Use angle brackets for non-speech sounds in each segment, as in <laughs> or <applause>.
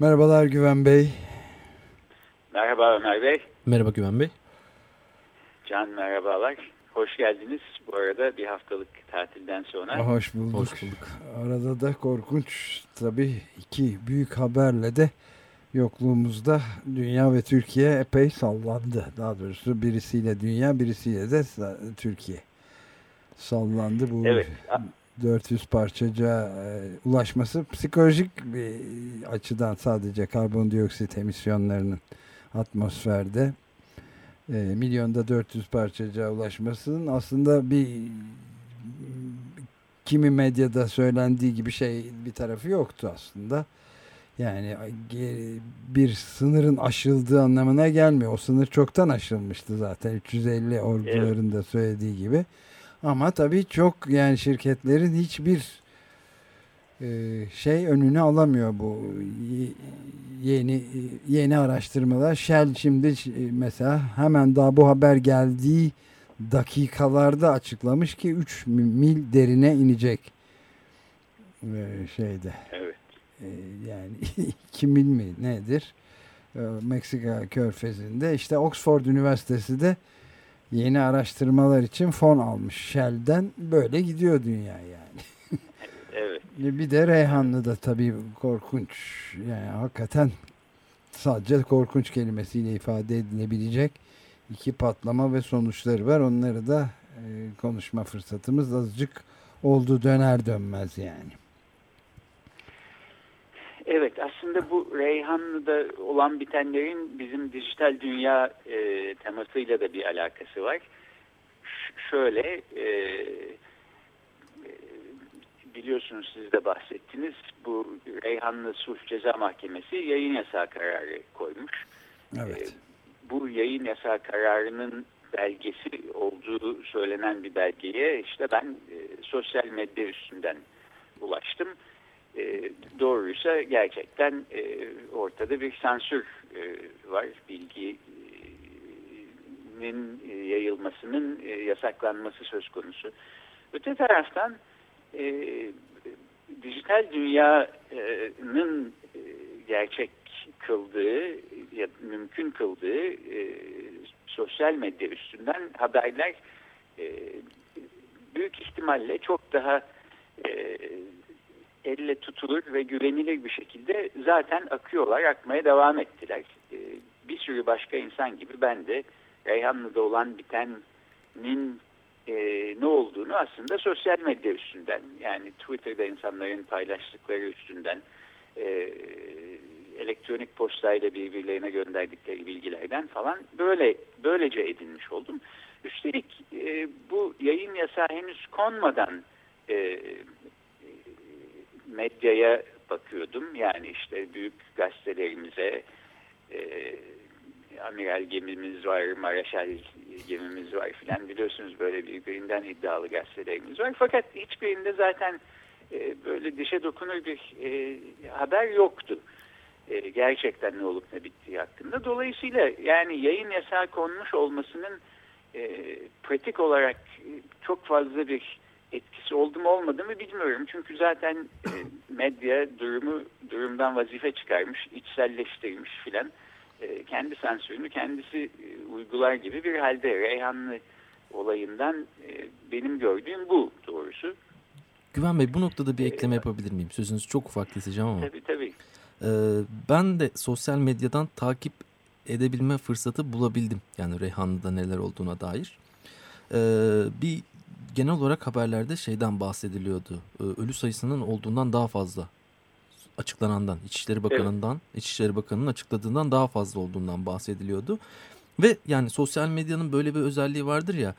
Merhabalar Güven Bey. Merhaba Ömer Bey. Merhaba Güven Bey. Can merhabalar. Hoş geldiniz. Bu arada bir haftalık tatilden sonra. Hoş bulduk. Hoş bulduk. Arada da korkunç tabii iki büyük haberle de yokluğumuzda dünya ve Türkiye epey sallandı. Daha doğrusu birisiyle dünya birisiyle de Türkiye sallandı. Bu evet. 400 parçaca e, ulaşması psikolojik bir açıdan sadece karbondioksit emisyonlarının atmosferde e, milyonda 400 parçaca ulaşmasının aslında bir kimi medyada söylendiği gibi şey bir tarafı yoktu aslında. Yani bir sınırın aşıldığı anlamına gelmiyor. O sınır çoktan aşılmıştı zaten 350 orduların da söylediği gibi. Ama tabii çok yani şirketlerin hiçbir e, şey önünü alamıyor bu yeni yeni araştırmalar. Shell şimdi mesela hemen daha bu haber geldiği dakikalarda açıklamış ki 3 mil derine inecek e, şeyde. Evet. E, yani <laughs> 2 mil mi nedir? Meksika körfezinde işte Oxford Üniversitesi de yeni araştırmalar için fon almış Shell'den. Böyle gidiyor dünya yani. <laughs> evet. Bir de Reyhanlı'da tabii korkunç. Yani hakikaten sadece korkunç kelimesiyle ifade edilebilecek iki patlama ve sonuçları var. Onları da e, konuşma fırsatımız azıcık oldu döner dönmez yani. Evet aslında bu Reyhanlı'da olan bitenlerin bizim dijital dünya e, temasıyla da bir alakası var. Ş şöyle e, biliyorsunuz siz de bahsettiniz bu Reyhanlı Sulh Ceza Mahkemesi yayın yasağı kararı koymuş. Evet. E, bu yayın yasağı kararının belgesi olduğu söylenen bir belgeye işte ben e, sosyal medya üstünden ulaştım e, doğruysa gerçekten e, ortada bir sansür e, var. Bilginin e, yayılmasının e, yasaklanması söz konusu. Öte taraftan dijital dünyanın gerçek kıldığı ya mümkün kıldığı sosyal medya üstünden haberler büyük ihtimalle çok daha elle tutulur ve güvenilir bir şekilde zaten akıyorlar, akmaya devam ettiler. Ee, bir sürü başka insan gibi ben de Reyhanlı'da olan bitenin e, ne olduğunu aslında sosyal medya üstünden yani Twitter'da insanların paylaştıkları üstünden e, elektronik postayla birbirlerine gönderdikleri bilgilerden falan böyle böylece edinmiş oldum. Üstelik e, bu yayın yasağı henüz konmadan e, medyaya bakıyordum. Yani işte büyük gazetelerimize e, amiral gemimiz var, maraşal gemimiz var filan biliyorsunuz böyle birbirinden iddialı gazetelerimiz var. Fakat hiçbirinde zaten e, böyle dişe dokunur bir e, haber yoktu. E, gerçekten ne olup ne bittiği hakkında. Dolayısıyla yani yayın yasağı konmuş olmasının e, pratik olarak çok fazla bir etkisi oldu mu olmadı mı bilmiyorum. Çünkü zaten e, medya durumu durumdan vazife çıkarmış, içselleştirmiş filan. E, kendi sansürünü kendisi e, uygular gibi bir halde. Reyhanlı olayından e, benim gördüğüm bu doğrusu. Güven Bey bu noktada bir ekleme yapabilir miyim? Sözünüzü çok ufak keseceğim ama. Tabii tabii. Ee, ben de sosyal medyadan takip edebilme fırsatı bulabildim. Yani Reyhanlı'da neler olduğuna dair. Ee, bir genel olarak haberlerde şeyden bahsediliyordu. Ee, ölü sayısının olduğundan daha fazla açıklanandan, İçişleri Bakanı'ndan, evet. İçişleri Bakanı'nın açıkladığından daha fazla olduğundan bahsediliyordu. Ve yani sosyal medyanın böyle bir özelliği vardır ya,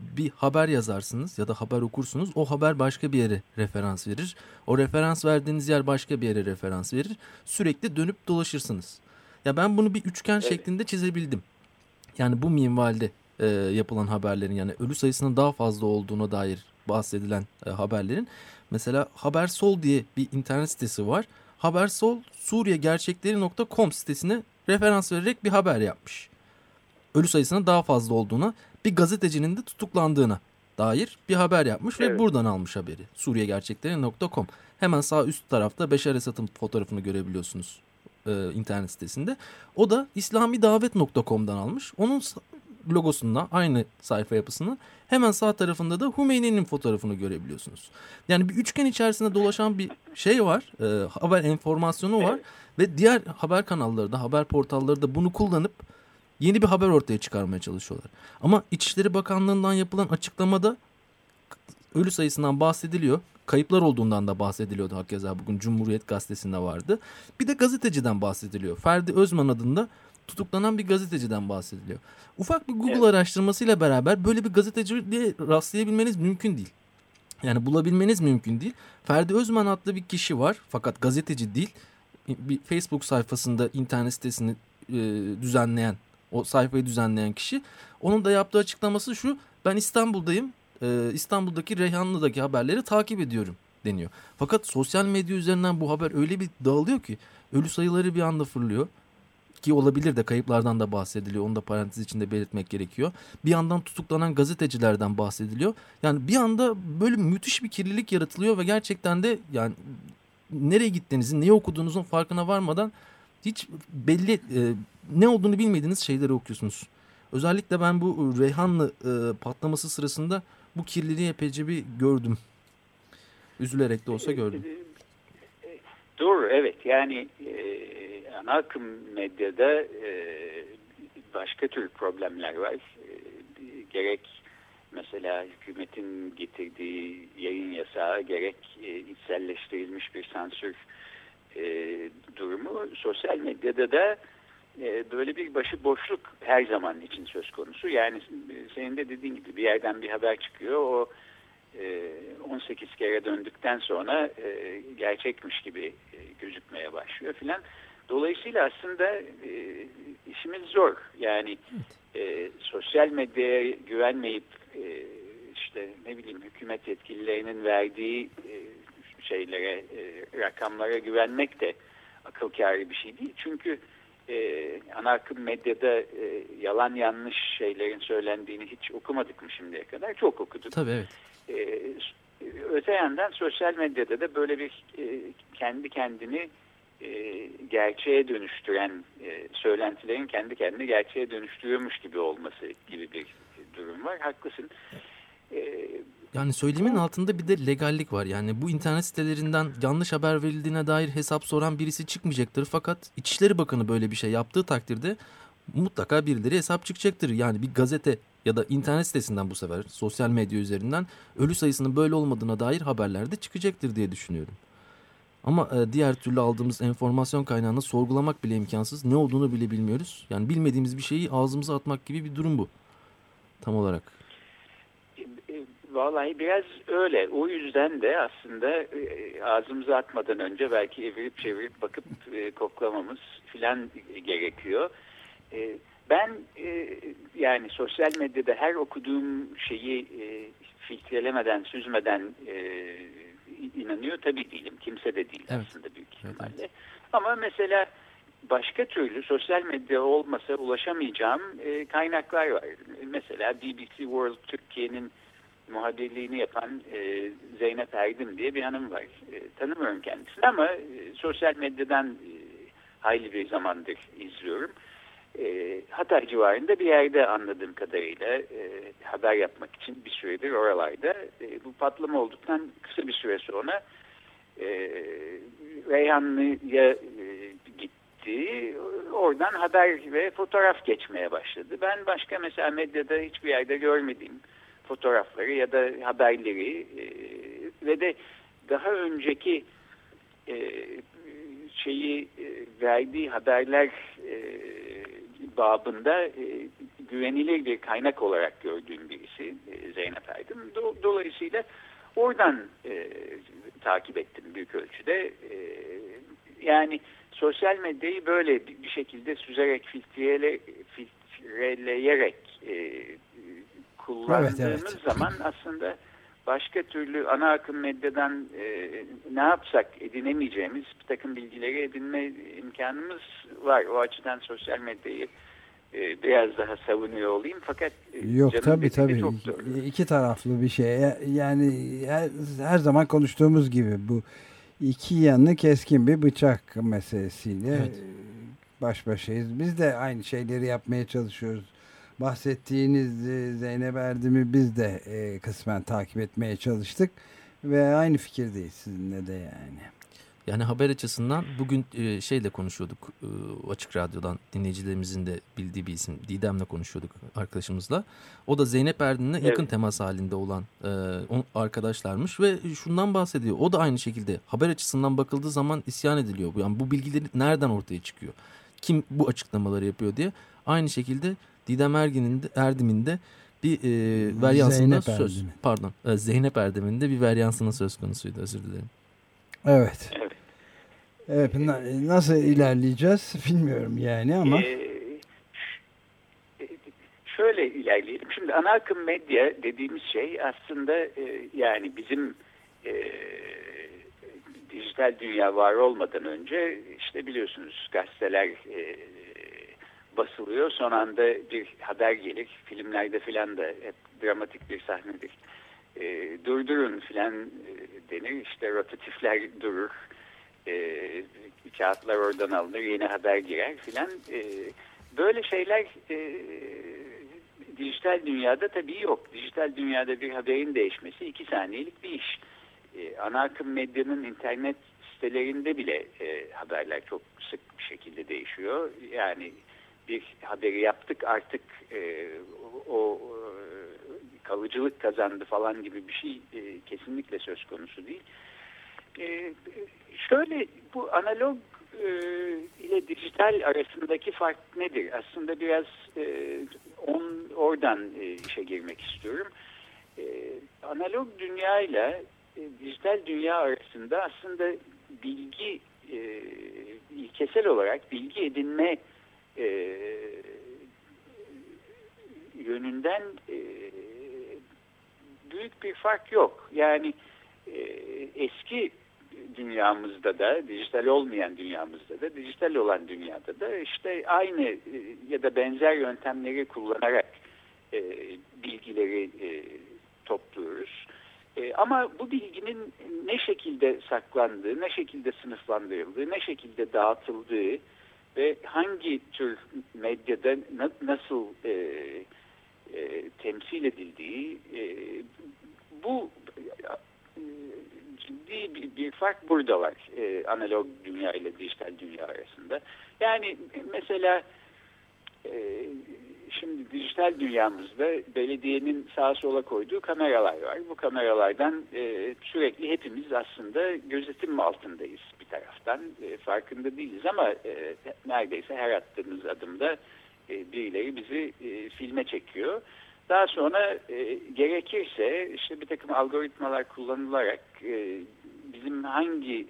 bir haber yazarsınız ya da haber okursunuz. O haber başka bir yere referans verir. O referans verdiğiniz yer başka bir yere referans verir. Sürekli dönüp dolaşırsınız. Ya ben bunu bir üçgen evet. şeklinde çizebildim. Yani bu minvalde e, yapılan haberlerin yani ölü sayısının daha fazla olduğuna dair bahsedilen e, haberlerin. Mesela Haber Sol diye bir internet sitesi var. Haber Sol Suriye Gerçekleri.com sitesine referans vererek bir haber yapmış. Ölü sayısının daha fazla olduğuna bir gazetecinin de tutuklandığına dair bir haber yapmış evet. ve buradan almış haberi. Suriyegerçekleri.com Hemen sağ üst tarafta Beşer Esad'ın fotoğrafını görebiliyorsunuz e, internet sitesinde. O da islamidavet.com'dan almış. Onun logosundan aynı sayfa yapısını hemen sağ tarafında da Hümeyni'nin fotoğrafını görebiliyorsunuz. Yani bir üçgen içerisinde dolaşan bir şey var. E, haber enformasyonu var. Evet. Ve diğer haber kanalları da haber portalları da bunu kullanıp yeni bir haber ortaya çıkarmaya çalışıyorlar. Ama İçişleri Bakanlığı'ndan yapılan açıklamada ölü sayısından bahsediliyor. Kayıplar olduğundan da bahsediliyordu hakeza bugün Cumhuriyet Gazetesi'nde vardı. Bir de gazeteciden bahsediliyor. Ferdi Özman adında tutuklanan bir gazeteciden bahsediliyor. Ufak bir Google evet. araştırmasıyla beraber böyle bir gazeteciye rastlayabilmeniz mümkün değil. Yani bulabilmeniz mümkün değil. Ferdi Özman adlı bir kişi var fakat gazeteci değil. Bir Facebook sayfasında internet sitesini e, düzenleyen o sayfayı düzenleyen kişi. Onun da yaptığı açıklaması şu. Ben İstanbul'dayım. Ee, İstanbul'daki Reyhanlı'daki haberleri takip ediyorum deniyor. Fakat sosyal medya üzerinden bu haber öyle bir dağılıyor ki ölü sayıları bir anda fırlıyor. Ki olabilir de kayıplardan da bahsediliyor. Onu da parantez içinde belirtmek gerekiyor. Bir yandan tutuklanan gazetecilerden bahsediliyor. Yani bir anda böyle müthiş bir kirlilik yaratılıyor ve gerçekten de yani nereye gittiğinizin, neyi okuduğunuzun farkına varmadan hiç belli e, ne olduğunu bilmediğiniz şeyleri okuyorsunuz. Özellikle ben bu Reyhanlı e, patlaması sırasında bu kirliliği epeyce bir gördüm. Üzülerek de olsa gördüm. Doğru evet yani e, ana akım medyada e, başka tür problemler var. E, gerek mesela hükümetin getirdiği yayın yasağı gerek e, içselleştirilmiş bir sansür durumu sosyal medyada da böyle bir başı boşluk her zaman için söz konusu. Yani senin de dediğin gibi bir yerden bir haber çıkıyor. O 18 e, kere döndükten sonra gerçekmiş gibi gözükmeye başlıyor filan. Dolayısıyla aslında işimiz zor. Yani sosyal medyaya güvenmeyip işte ne bileyim hükümet yetkililerinin verdiği şeylere, rakamlara güvenmek de akıl kârı bir şey değil. Çünkü e, ana akım medyada e, yalan yanlış şeylerin söylendiğini hiç okumadık mı şimdiye kadar? Çok okuduk. Tabii evet. E, öte yandan sosyal medyada da böyle bir e, kendi kendini e, gerçeğe dönüştüren e, söylentilerin kendi kendini gerçeğe dönüştürüyormuş gibi olması gibi bir durum var. Haklısın. E, yani söylemin altında bir de legallik var. Yani bu internet sitelerinden yanlış haber verildiğine dair hesap soran birisi çıkmayacaktır. Fakat İçişleri Bakanı böyle bir şey yaptığı takdirde mutlaka birileri hesap çıkacaktır. Yani bir gazete ya da internet sitesinden bu sefer sosyal medya üzerinden ölü sayısının böyle olmadığına dair haberler de çıkacaktır diye düşünüyorum. Ama e, diğer türlü aldığımız enformasyon kaynağını sorgulamak bile imkansız. Ne olduğunu bile bilmiyoruz. Yani bilmediğimiz bir şeyi ağzımıza atmak gibi bir durum bu. Tam olarak. Vallahi biraz öyle. O yüzden de aslında e, ağzımıza atmadan önce belki evirip çevirip bakıp e, koklamamız filan gerekiyor. E, ben e, yani sosyal medyada her okuduğum şeyi e, filtrelemeden, süzmeden e, inanıyor tabii değilim. Kimse de değil evet. aslında büyük ihtimalle. Evet, Ama mesela başka türlü sosyal medya olmasa ulaşamayacağım e, kaynaklar var. Mesela BBC World Türkiye'nin muhabirliğini yapan e, Zeynep Erdim diye bir hanım var. E, tanımıyorum kendisini ama e, sosyal medyadan e, hayli bir zamandır izliyorum. E, Hatay civarında bir yerde anladığım kadarıyla e, haber yapmak için bir süredir oralarda. E, bu patlama olduktan kısa bir süre sonra e, Reyhanlı'ya e, gitti. Oradan haber ve fotoğraf geçmeye başladı. Ben başka mesela medyada hiçbir yerde görmediğim fotoğrafları ya da haberleri e, ve de daha önceki e, şeyi e, verdiği haberler e, babında e, güvenilir bir kaynak olarak gördüğüm birisi e, Dolayısıyla oradan e, takip ettim büyük ölçüde. E, yani sosyal medyayı böyle bir şekilde süzerek filtrele, filtreleyerek e, kullandığımız evet, evet. zaman aslında başka türlü ana akım medyadan e, ne yapsak edinemeyeceğimiz bir takım bilgileri edinme imkanımız var. O açıdan sosyal medyayı e, biraz daha savunuyor olayım. Fakat e, yok tabi tabi iki taraflı bir şey. Yani her, her zaman konuştuğumuz gibi bu iki yanı keskin bir bıçak meselesiyle evet. baş başayız. Biz de aynı şeyleri yapmaya çalışıyoruz bahsettiğiniz e, Zeynep Erdem'i biz de e, kısmen takip etmeye çalıştık ve aynı fikirdeyiz sizinle de yani. Yani haber açısından bugün e, şeyle konuşuyorduk e, açık radyodan dinleyicilerimizin de bildiği bir isim Didem'le konuşuyorduk arkadaşımızla. O da Zeynep Erdin'le evet. yakın temas halinde olan e, arkadaşlarmış ve şundan bahsediyor. O da aynı şekilde haber açısından bakıldığı zaman isyan ediliyor. Yani bu bilgileri nereden ortaya çıkıyor? Kim bu açıklamaları yapıyor diye. Aynı şekilde Didem Ergin'in de, Erdem'in de bir e, varyansında söz Erdem'in. pardon e, Zeynep Erdem'in de bir varyansına söz konusuydu özür dilerim. Evet. Evet. Evet nasıl ilerleyeceğiz bilmiyorum yani ama. Ee, şöyle ilerleyelim. Şimdi ana akım medya dediğimiz şey aslında e, yani bizim e, dijital dünya var olmadan önce işte biliyorsunuz gazeteler e, basılıyor. Son anda bir haber gelir. Filmlerde filan da hep dramatik bir sahnedir. E, durdurun filan e, denir. İşte rotatifler durur. E, kağıtlar oradan alınır. Yeni haber girer filan. E, böyle şeyler e, dijital dünyada tabii yok. Dijital dünyada bir haberin değişmesi iki saniyelik bir iş. E, ana akım medyanın internet sitelerinde bile e, haberler çok sık bir şekilde değişiyor. Yani bir haberi yaptık artık e, o e, kalıcılık kazandı falan gibi bir şey e, kesinlikle söz konusu değil. E, şöyle bu analog e, ile dijital arasındaki fark nedir? Aslında biraz e, on, oradan e, işe girmek istiyorum. E, analog dünya ile dijital dünya arasında aslında bilgi e, ilkesel olarak bilgi edinme e, yönünden e, büyük bir fark yok. Yani e, eski dünyamızda da, dijital olmayan dünyamızda da, dijital olan dünyada da işte aynı e, ya da benzer yöntemleri kullanarak e, bilgileri e, topluyoruz. E, ama bu bilginin ne şekilde saklandığı, ne şekilde sınıflandırıldığı, ne şekilde dağıtıldığı, ve hangi tür medyada na, nasıl e, e, temsil edildiği e, bu e, ciddi bir, bir fark burada var e, analog dünya ile dijital dünya arasında. Yani mesela e, şimdi dijital dünyamızda belediyenin sağa sola koyduğu kameralar var. Bu kameralardan e, sürekli hepimiz aslında gözetim altındayız taraftan. E, farkında değiliz ama e, neredeyse her attığımız adımda e, birileri bizi e, filme çekiyor. Daha sonra gerekirse işte bir takım algoritmalar kullanılarak bizim hangi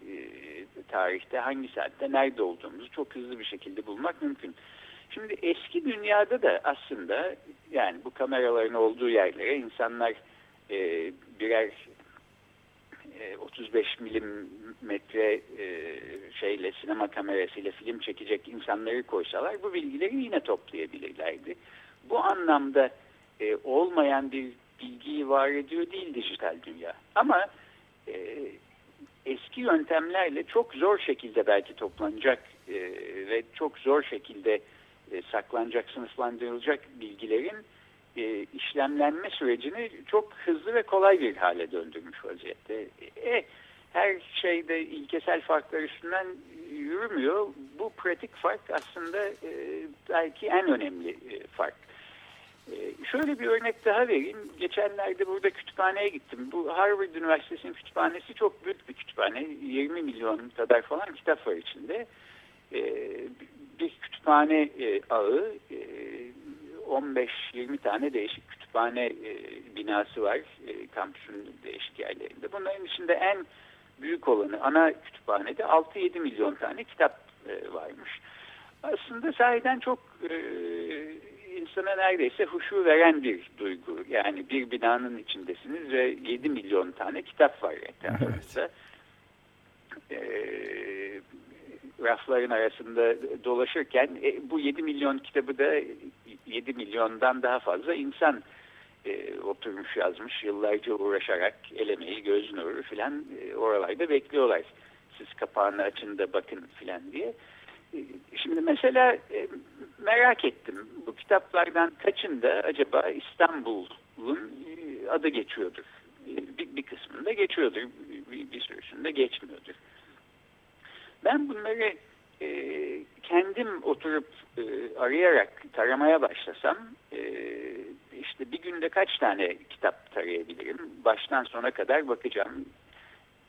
tarihte, hangi saatte, nerede olduğumuzu çok hızlı bir şekilde bulmak mümkün. Şimdi eski dünyada da aslında yani bu kameraların olduğu yerlere insanlar birer e, 35 milimetre e, şeyle sinema kamerasıyla film çekecek insanları koysalar bu bilgileri yine toplayabilirlerdi. Bu anlamda e, olmayan bir bilgiyi var ediyor değil dijital dünya. Ama e, eski yöntemlerle çok zor şekilde belki toplanacak e, ve çok zor şekilde e, saklanacak, sınıflandırılacak bilgilerin e, işlemlenme sürecini çok hızlı ve kolay bir hale döndürmüş vaziyette. E, her şeyde ilkesel farklar üstünden yürümüyor. Bu pratik fark aslında e, belki en önemli e, fark. E, şöyle bir örnek daha vereyim. Geçenlerde burada kütüphaneye gittim. Bu Harvard Üniversitesi'nin kütüphanesi çok büyük bir kütüphane. 20 milyon kadar falan kitap var içinde. E, bir kütüphane e, ağı. E, 15-20 tane değişik kütüphane e, binası var e, kampüsün değişik yerlerinde. Bunların içinde en büyük olanı ana kütüphanede 6-7 milyon tane kitap e, varmış. Aslında sahiden çok e, insana neredeyse huşu veren bir duygu. Yani bir binanın içindesiniz ve 7 milyon tane kitap var etrafınızda. Evet. E, rafların arasında dolaşırken e, bu 7 milyon kitabı da 7 milyondan daha fazla insan e, oturmuş yazmış yıllarca uğraşarak elemeyi göz nuru filan e, oralarda bekliyorlar. Siz kapağını açın da bakın filan diye. E, şimdi mesela e, merak ettim bu kitaplardan kaçında acaba İstanbul'un e, adı geçiyordur. E, bir, bir kısmında geçiyordur, bir, bir sürüsünde geçmiyordur. Ben bunları e, kendim oturup e, arayarak taramaya başlasam e, işte bir günde kaç tane kitap tarayabilirim? Baştan sona kadar bakacağım.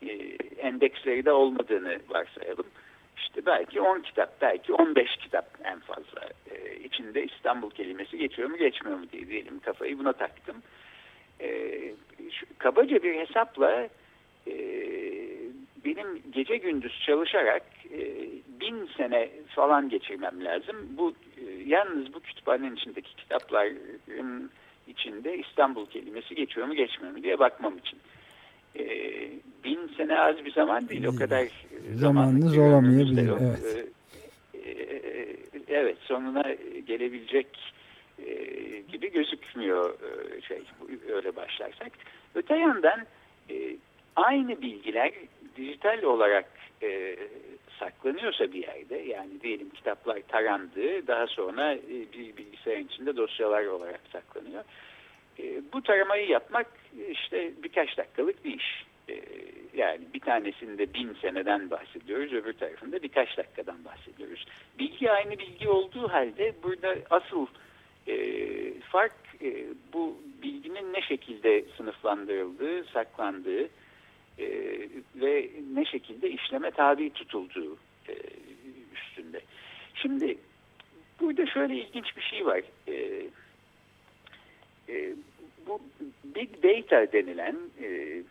E, endeksleri de olmadığını varsayalım. İşte belki 10 kitap, belki 15 kitap en fazla. E, içinde İstanbul kelimesi geçiyor mu geçmiyor mu diye diyelim kafayı buna taktım. E, şu, kabaca bir hesapla e, benim gece gündüz çalışarak e, bin sene falan geçirmem lazım. Bu e, yalnız bu kütüphanenin içindeki kitapların içinde İstanbul kelimesi geçiyor mu geçmiyor mu diye bakmam için. E, bin sene az bir zaman değil. O kadar zamanınız olamayabilir. Evet. E, e, evet sonuna gelebilecek e, gibi gözükmüyor e, şey öyle başlarsak. Öte yandan e, aynı bilgiler dijital olarak e, saklanıyorsa bir yerde yani diyelim kitaplar tarandı daha sonra e, bir bilgisayarın içinde dosyalar olarak saklanıyor. E, bu taramayı yapmak işte birkaç dakikalık bir iş. E, yani bir tanesinde bin seneden bahsediyoruz öbür tarafında birkaç dakikadan bahsediyoruz. Bilgi aynı bilgi olduğu halde burada asıl e, fark e, bu bilginin ne şekilde sınıflandırıldığı, saklandığı, e, ve ne şekilde işleme tabi tutulduğu e, üstünde. Şimdi burada şöyle ilginç bir şey var. E, e, bu big data denilen e,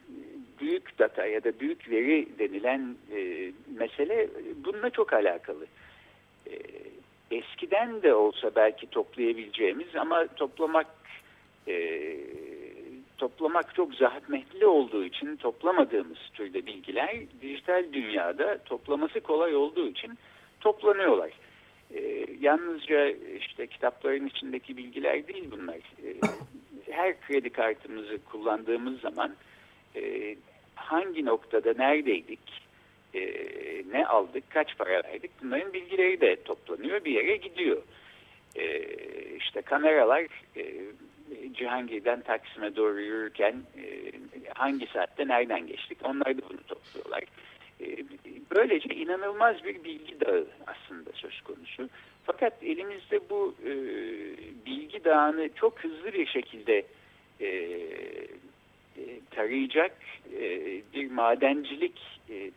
büyük data ya da büyük veri denilen mesele bununla çok alakalı. E, eskiden de olsa belki toplayabileceğimiz ama toplamak toplamak çok zahmetli olduğu için toplamadığımız türde bilgiler dijital dünyada toplaması kolay olduğu için toplanıyorlar. Ee, yalnızca işte kitapların içindeki bilgiler değil bunlar. Ee, her kredi kartımızı kullandığımız zaman e, hangi noktada neredeydik, e, ne aldık, kaç para verdik bunların bilgileri de toplanıyor bir yere gidiyor. E, işte kameralar e, Cihangir'den Taksim'e doğru yürürken e, hangi saatte nereden geçtik onlar da bunu topluyorlar. E, böylece inanılmaz bir bilgi dağı aslında söz konusu. Fakat elimizde bu e, bilgi dağını çok hızlı bir şekilde tarayacak bir madencilik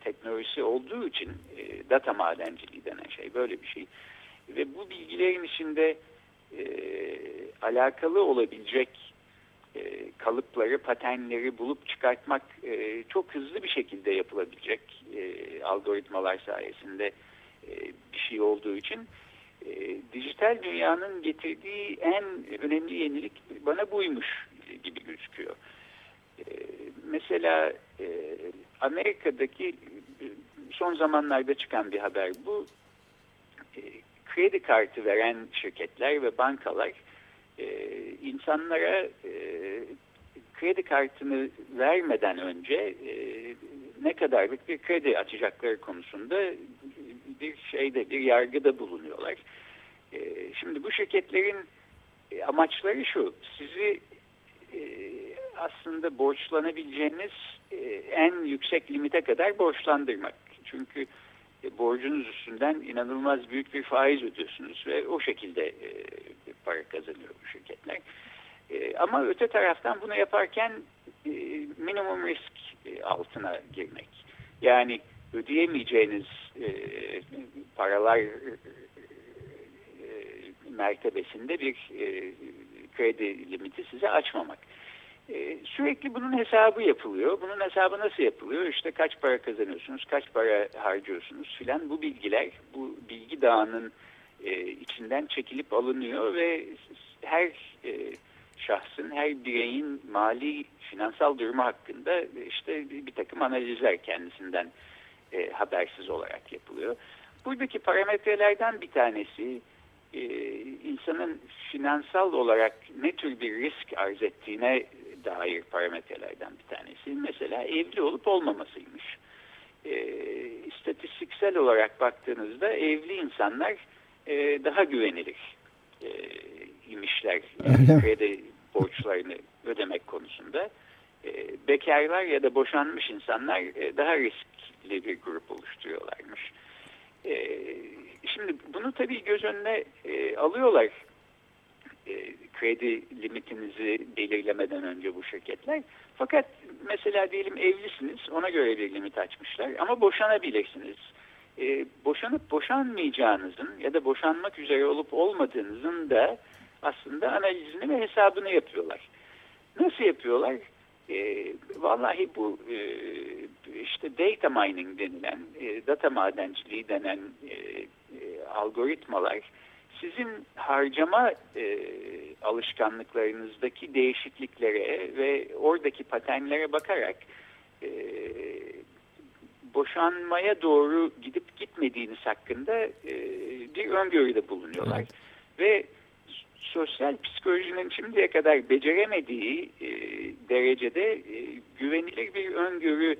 teknolojisi olduğu için data madenciliği denen şey böyle bir şey. Ve bu bilgilerin içinde e, alakalı olabilecek e, kalıpları, patenleri bulup çıkartmak e, çok hızlı bir şekilde yapılabilecek e, algoritmalar sayesinde e, bir şey olduğu için e, dijital dünyanın getirdiği en önemli yenilik bana buymuş gibi gözüküyor. E, mesela e, Amerika'daki son zamanlarda çıkan bir haber bu. Kredi kartı veren şirketler ve bankalar e, insanlara e, kredi kartını vermeden önce e, ne kadarlık bir kredi açacakları konusunda bir şeyde bir yargıda bulunuyorlar. E, şimdi bu şirketlerin e, amaçları şu sizi e, aslında borçlanabileceğiniz e, en yüksek limite kadar borçlandırmak. Çünkü e, borcunuz üstünden inanılmaz büyük bir faiz ödüyorsunuz ve o şekilde e, para kazanıyor bu şirketler. E, ama öte taraftan bunu yaparken e, minimum risk altına girmek. Yani ödeyemeyeceğiniz paralar mertebesinde bir kredi limiti size açmamak. E, sürekli bunun hesabı yapılıyor. Bunun hesabı nasıl yapılıyor? İşte kaç para kazanıyorsunuz, kaç para harcıyorsunuz filan. Bu bilgiler, bu bilgi dağının e, içinden çekilip alınıyor ve her e, şahsın, her bireyin mali, finansal durumu hakkında işte bir, bir takım analizler kendisinden e, habersiz olarak yapılıyor. Buradaki parametrelerden bir tanesi e, insanın finansal olarak ne tür bir risk arz ettiğine dair parametrelerden bir tanesi. Mesela evli olup olmamasıymış. E, istatistiksel olarak baktığınızda evli insanlar e, daha güvenilir e, imişler yani kredi borçlarını ödemek konusunda. E, bekarlar ya da boşanmış insanlar e, daha riskli bir grup oluşturuyorlarmış. E, şimdi bunu tabii göz önüne e, alıyorlar e, kredi limitinizi belirlemeden önce bu şirketler. Fakat mesela diyelim evlisiniz ona göre bir limit açmışlar ama boşanabilirsiniz. E, boşanıp boşanmayacağınızın ya da boşanmak üzere olup olmadığınızın da aslında analizini ve hesabını yapıyorlar. Nasıl yapıyorlar? E, vallahi bu e, işte data mining denilen, e, data madenciliği denen e, e, algoritmalar sizin harcama e, alışkanlıklarınızdaki değişikliklere ve oradaki paternlere bakarak e, boşanmaya doğru gidip gitmediğiniz hakkında e, bir öngörüde bulunuyorlar. Evet. Ve sosyal psikolojinin şimdiye kadar beceremediği e, derecede e, güvenilir bir öngörü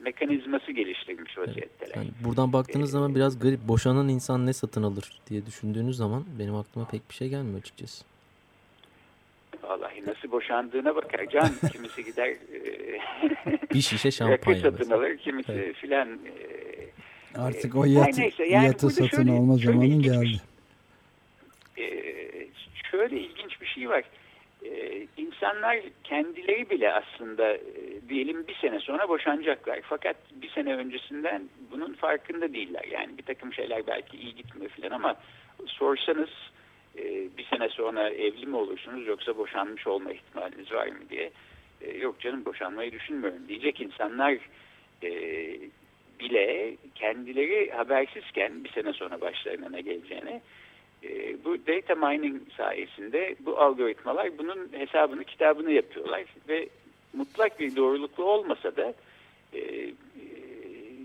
mekanizması geliştirmiş vaziyetteler. Yani buradan baktığınız ee, zaman biraz garip. Boşanan insan ne satın alır diye düşündüğünüz zaman benim aklıma pek bir şey gelmiyor açıkçası. Vallahi nasıl boşandığına bakar. Can <laughs> kimisi gider e, <laughs> bir şişe şampanya satın alır, kimisi evet. filan. E, Artık o yat, neyse, yani yatı satın şöyle, alma zamanın geldi. E, şöyle ilginç bir şey var e, insanlar kendileri bile aslında e, diyelim bir sene sonra boşanacaklar. Fakat bir sene öncesinden bunun farkında değiller. Yani bir takım şeyler belki iyi gitmiyor falan ama sorsanız e, bir sene sonra evli mi olursunuz yoksa boşanmış olma ihtimaliniz var mı diye. E, yok canım boşanmayı düşünmüyorum diyecek insanlar e, bile kendileri habersizken bir sene sonra başlarına ne geleceğini e, bu data mining sayesinde bu algoritmalar bunun hesabını kitabını yapıyorlar ve mutlak bir doğruluklu olmasa da e, e,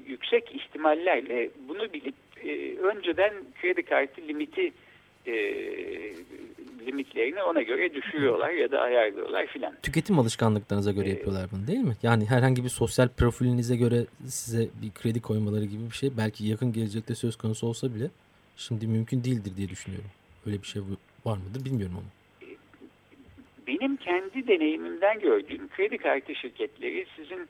yüksek ihtimallerle bunu bilip e, önceden kredi kartı limiti e, limitlerini ona göre düşürüyorlar ya da ayarlıyorlar filan. Tüketim alışkanlıklarınıza göre ee, yapıyorlar bunu değil mi? Yani herhangi bir sosyal profilinize göre size bir kredi koymaları gibi bir şey belki yakın gelecekte söz konusu olsa bile şimdi mümkün değildir diye düşünüyorum. Öyle bir şey var mıdır bilmiyorum ama. Benim kendi deneyimimden gördüğüm kredi kartı şirketleri sizin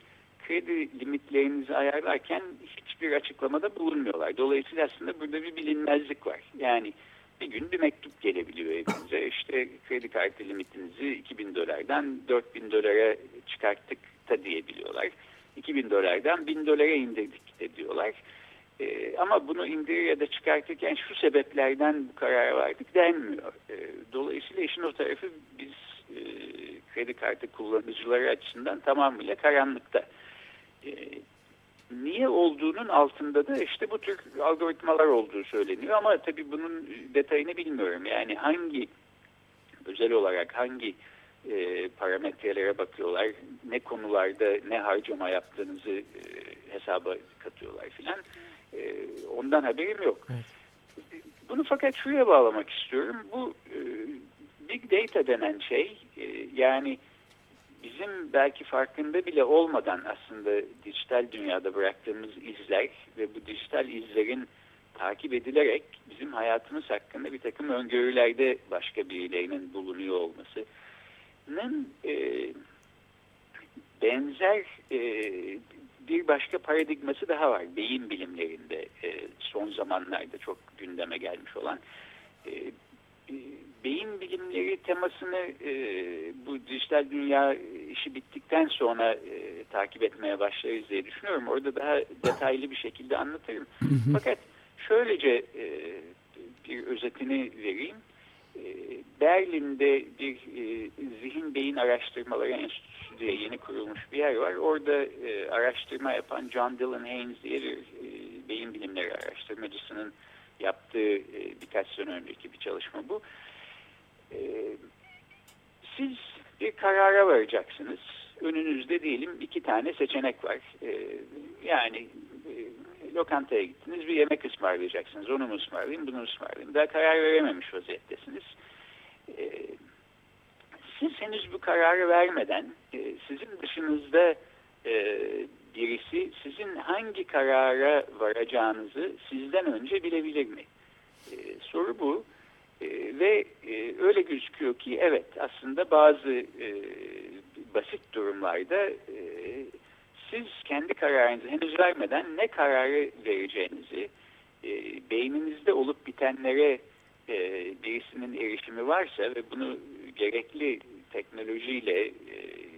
kredi limitlerinizi ayarlarken hiçbir açıklamada bulunmuyorlar. Dolayısıyla aslında burada bir bilinmezlik var. Yani bir gün bir mektup gelebiliyor evinize. <laughs> İşte kredi kartı limitinizi 2000 dolardan 4000 dolara çıkarttık da diyebiliyorlar. 2000 dolardan 1000 dolara indirdik de diyorlar. E, ama bunu indirir ya da çıkartırken şu sebeplerden bu karara vardık denmiyor. E, dolayısıyla işin o tarafı biz e, kredi kartı kullanıcıları açısından tamamıyla karanlıkta. E, niye olduğunun altında da işte bu tür algoritmalar olduğu söyleniyor ama tabii bunun detayını bilmiyorum. Yani hangi özel olarak hangi e, parametrelere bakıyorlar, ne konularda ne harcama yaptığınızı e, hesaba katıyorlar filan. E, ondan haberim yok. Evet. Bunu fakat şuraya bağlamak istiyorum. Bu e, big data denen şey e, yani bizim belki farkında bile olmadan aslında dijital dünyada bıraktığımız izler ve bu dijital izlerin takip edilerek bizim hayatımız hakkında bir takım öngörülerde başka birilerinin bulunuyor olmasının e, benzer e, bir başka paradigması daha var. Beyin bilimlerinde son zamanlarda çok gündeme gelmiş olan. E, beyin bilimleri temasını e, bu dijital dünya işi bittikten sonra e, takip etmeye başlarız diye düşünüyorum. Orada daha detaylı bir şekilde anlatırım. Fakat şöylece e, bir özetini vereyim. Berlin'de bir zihin beyin araştırmaları enstitüsü diye yeni kurulmuş bir yer var. Orada araştırma yapan John Dylan Haynes diye bir beyin bilimleri araştırmacısının yaptığı birkaç sene önceki bir çalışma bu. Siz bir karara varacaksınız. Önünüzde diyelim iki tane seçenek var. Yani lokantaya gittiniz bir yemek ısmarlayacaksınız. Onu mu ısmarlayayım bunu mu ısmarlayayım. Daha karar verememiş vaziyettesiniz. E, siz henüz bu kararı vermeden e, sizin dışınızda e, birisi sizin hangi karara varacağınızı sizden önce bilebilir mi? E, soru bu. E, ve e, öyle gözüküyor ki evet aslında bazı e, basit durumlarda e, siz kendi kararınızı henüz vermeden ne kararı vereceğinizi, e, beyninizde olup bitenlere e, birisinin erişimi varsa ve bunu gerekli teknolojiyle e,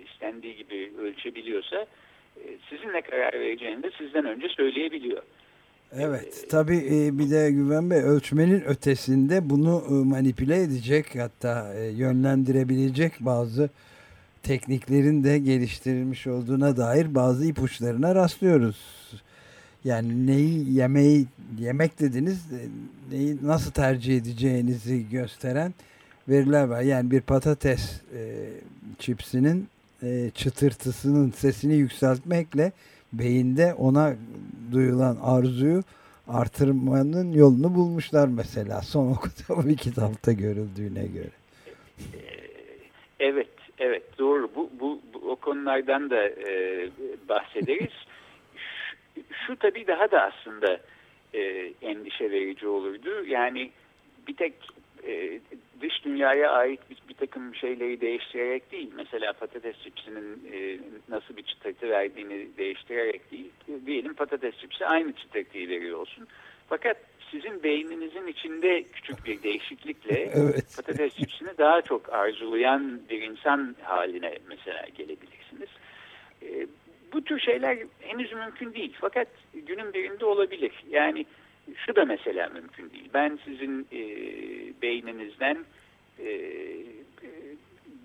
istendiği gibi ölçebiliyorsa e, sizin ne karar vereceğini de sizden önce söyleyebiliyor. Evet tabii e, bir de Güven Bey ölçmenin ötesinde bunu e, manipüle edecek hatta e, yönlendirebilecek bazı tekniklerin de geliştirilmiş olduğuna dair bazı ipuçlarına rastlıyoruz. Yani neyi yemeği yemek dediniz neyi nasıl tercih edeceğinizi gösteren veriler var. Yani bir patates e, çipsinin e, çıtırtısının sesini yükseltmekle beyinde ona duyulan arzuyu artırmanın yolunu bulmuşlar mesela son okuduğum bir <laughs> kitapta görüldüğüne göre. Evet Evet doğru. Bu, bu, bu o konulardan da e, bahsederiz. şu, şu tabii daha da aslında e, endişe verici olurdu. Yani bir tek e, dış dünyaya ait bir, bir takım şeyleri değiştirerek değil. Mesela patates çipsinin e, nasıl bir çıtırtı verdiğini değiştirerek değil. Diyelim patates çipsi aynı çıtırtıyı veriyor olsun. Fakat sizin beyninizin içinde küçük bir değişiklikle <laughs> evet. patates çipsini daha çok arzulayan bir insan haline mesela gelebilirsiniz. E, bu tür şeyler henüz mümkün değil. Fakat günün birinde olabilir. Yani şu da mesela mümkün değil. Ben sizin e, beyninizden e,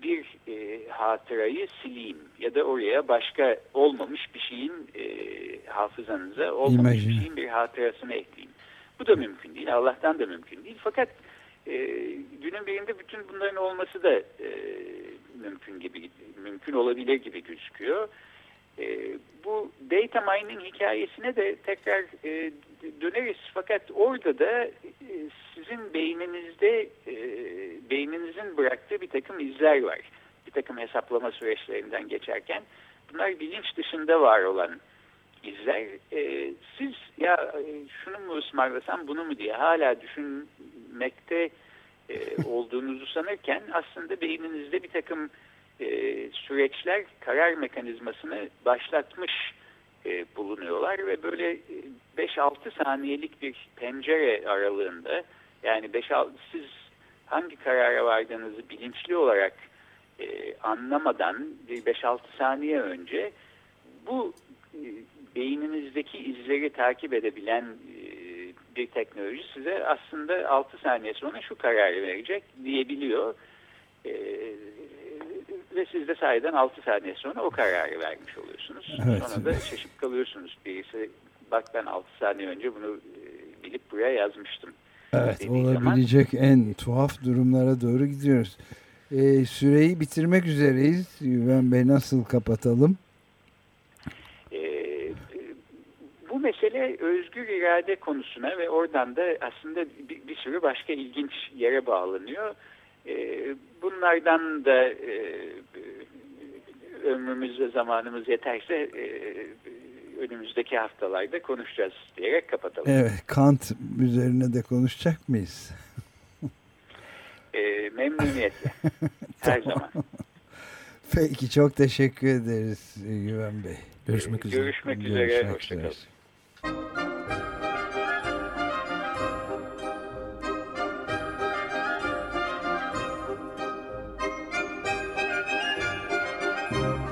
bir e, hatırayı sileyim ya da oraya başka olmamış bir şeyin e, hafızanıza olmamış İmajine. bir şeyin bir hatırasını ekleyeyim. Bu da mümkün değil. Allah'tan da mümkün değil. Fakat e, günün birinde bütün bunların olması da e, mümkün gibi mümkün olabilir gibi gözüküyor. E, bu data mining hikayesine de tekrar e, döneriz. Fakat orada da e, sizin beyninizde e, beyninizin bıraktığı bir takım izler var. Bir takım hesaplama süreçlerinden geçerken bunlar bilinç dışında var olan izler. E, siz ya e, şunu mu ısmarlasam bunu mu diye hala düşünmekte e, olduğunuzu sanırken aslında beyninizde bir takım e, süreçler karar mekanizmasını başlatmış e, bulunuyorlar ve böyle 5-6 e, saniyelik bir pencere aralığında yani 5-6 siz hangi karara vardığınızı bilinçli olarak e, anlamadan 5-6 saniye önce bu e, beyninizdeki izleri takip edebilen bir teknoloji size aslında 6 saniye sonra şu kararı verecek diyebiliyor. Ve siz de sayeden 6 saniye sonra o kararı vermiş oluyorsunuz. Evet. Sonra da şaşıp kalıyorsunuz. Birisi bak ben 6 saniye önce bunu bilip buraya yazmıştım. Evet olabilecek zaman, en tuhaf durumlara doğru gidiyoruz. Ee, süreyi bitirmek üzereyiz. Güven Bey nasıl kapatalım? bu mesele özgür irade konusuna ve oradan da aslında bir, bir sürü başka ilginç yere bağlanıyor. E, bunlardan da e, ömrümüz ve zamanımız yeterse e, önümüzdeki haftalarda konuşacağız diyerek kapatalım. Evet, Kant üzerine de konuşacak mıyız? <laughs> e, memnuniyetle. <laughs> Her zaman. Peki çok teşekkür ederiz Güven Bey. Görüşmek üzere. Görüşmek üzere. Hoşçakalın.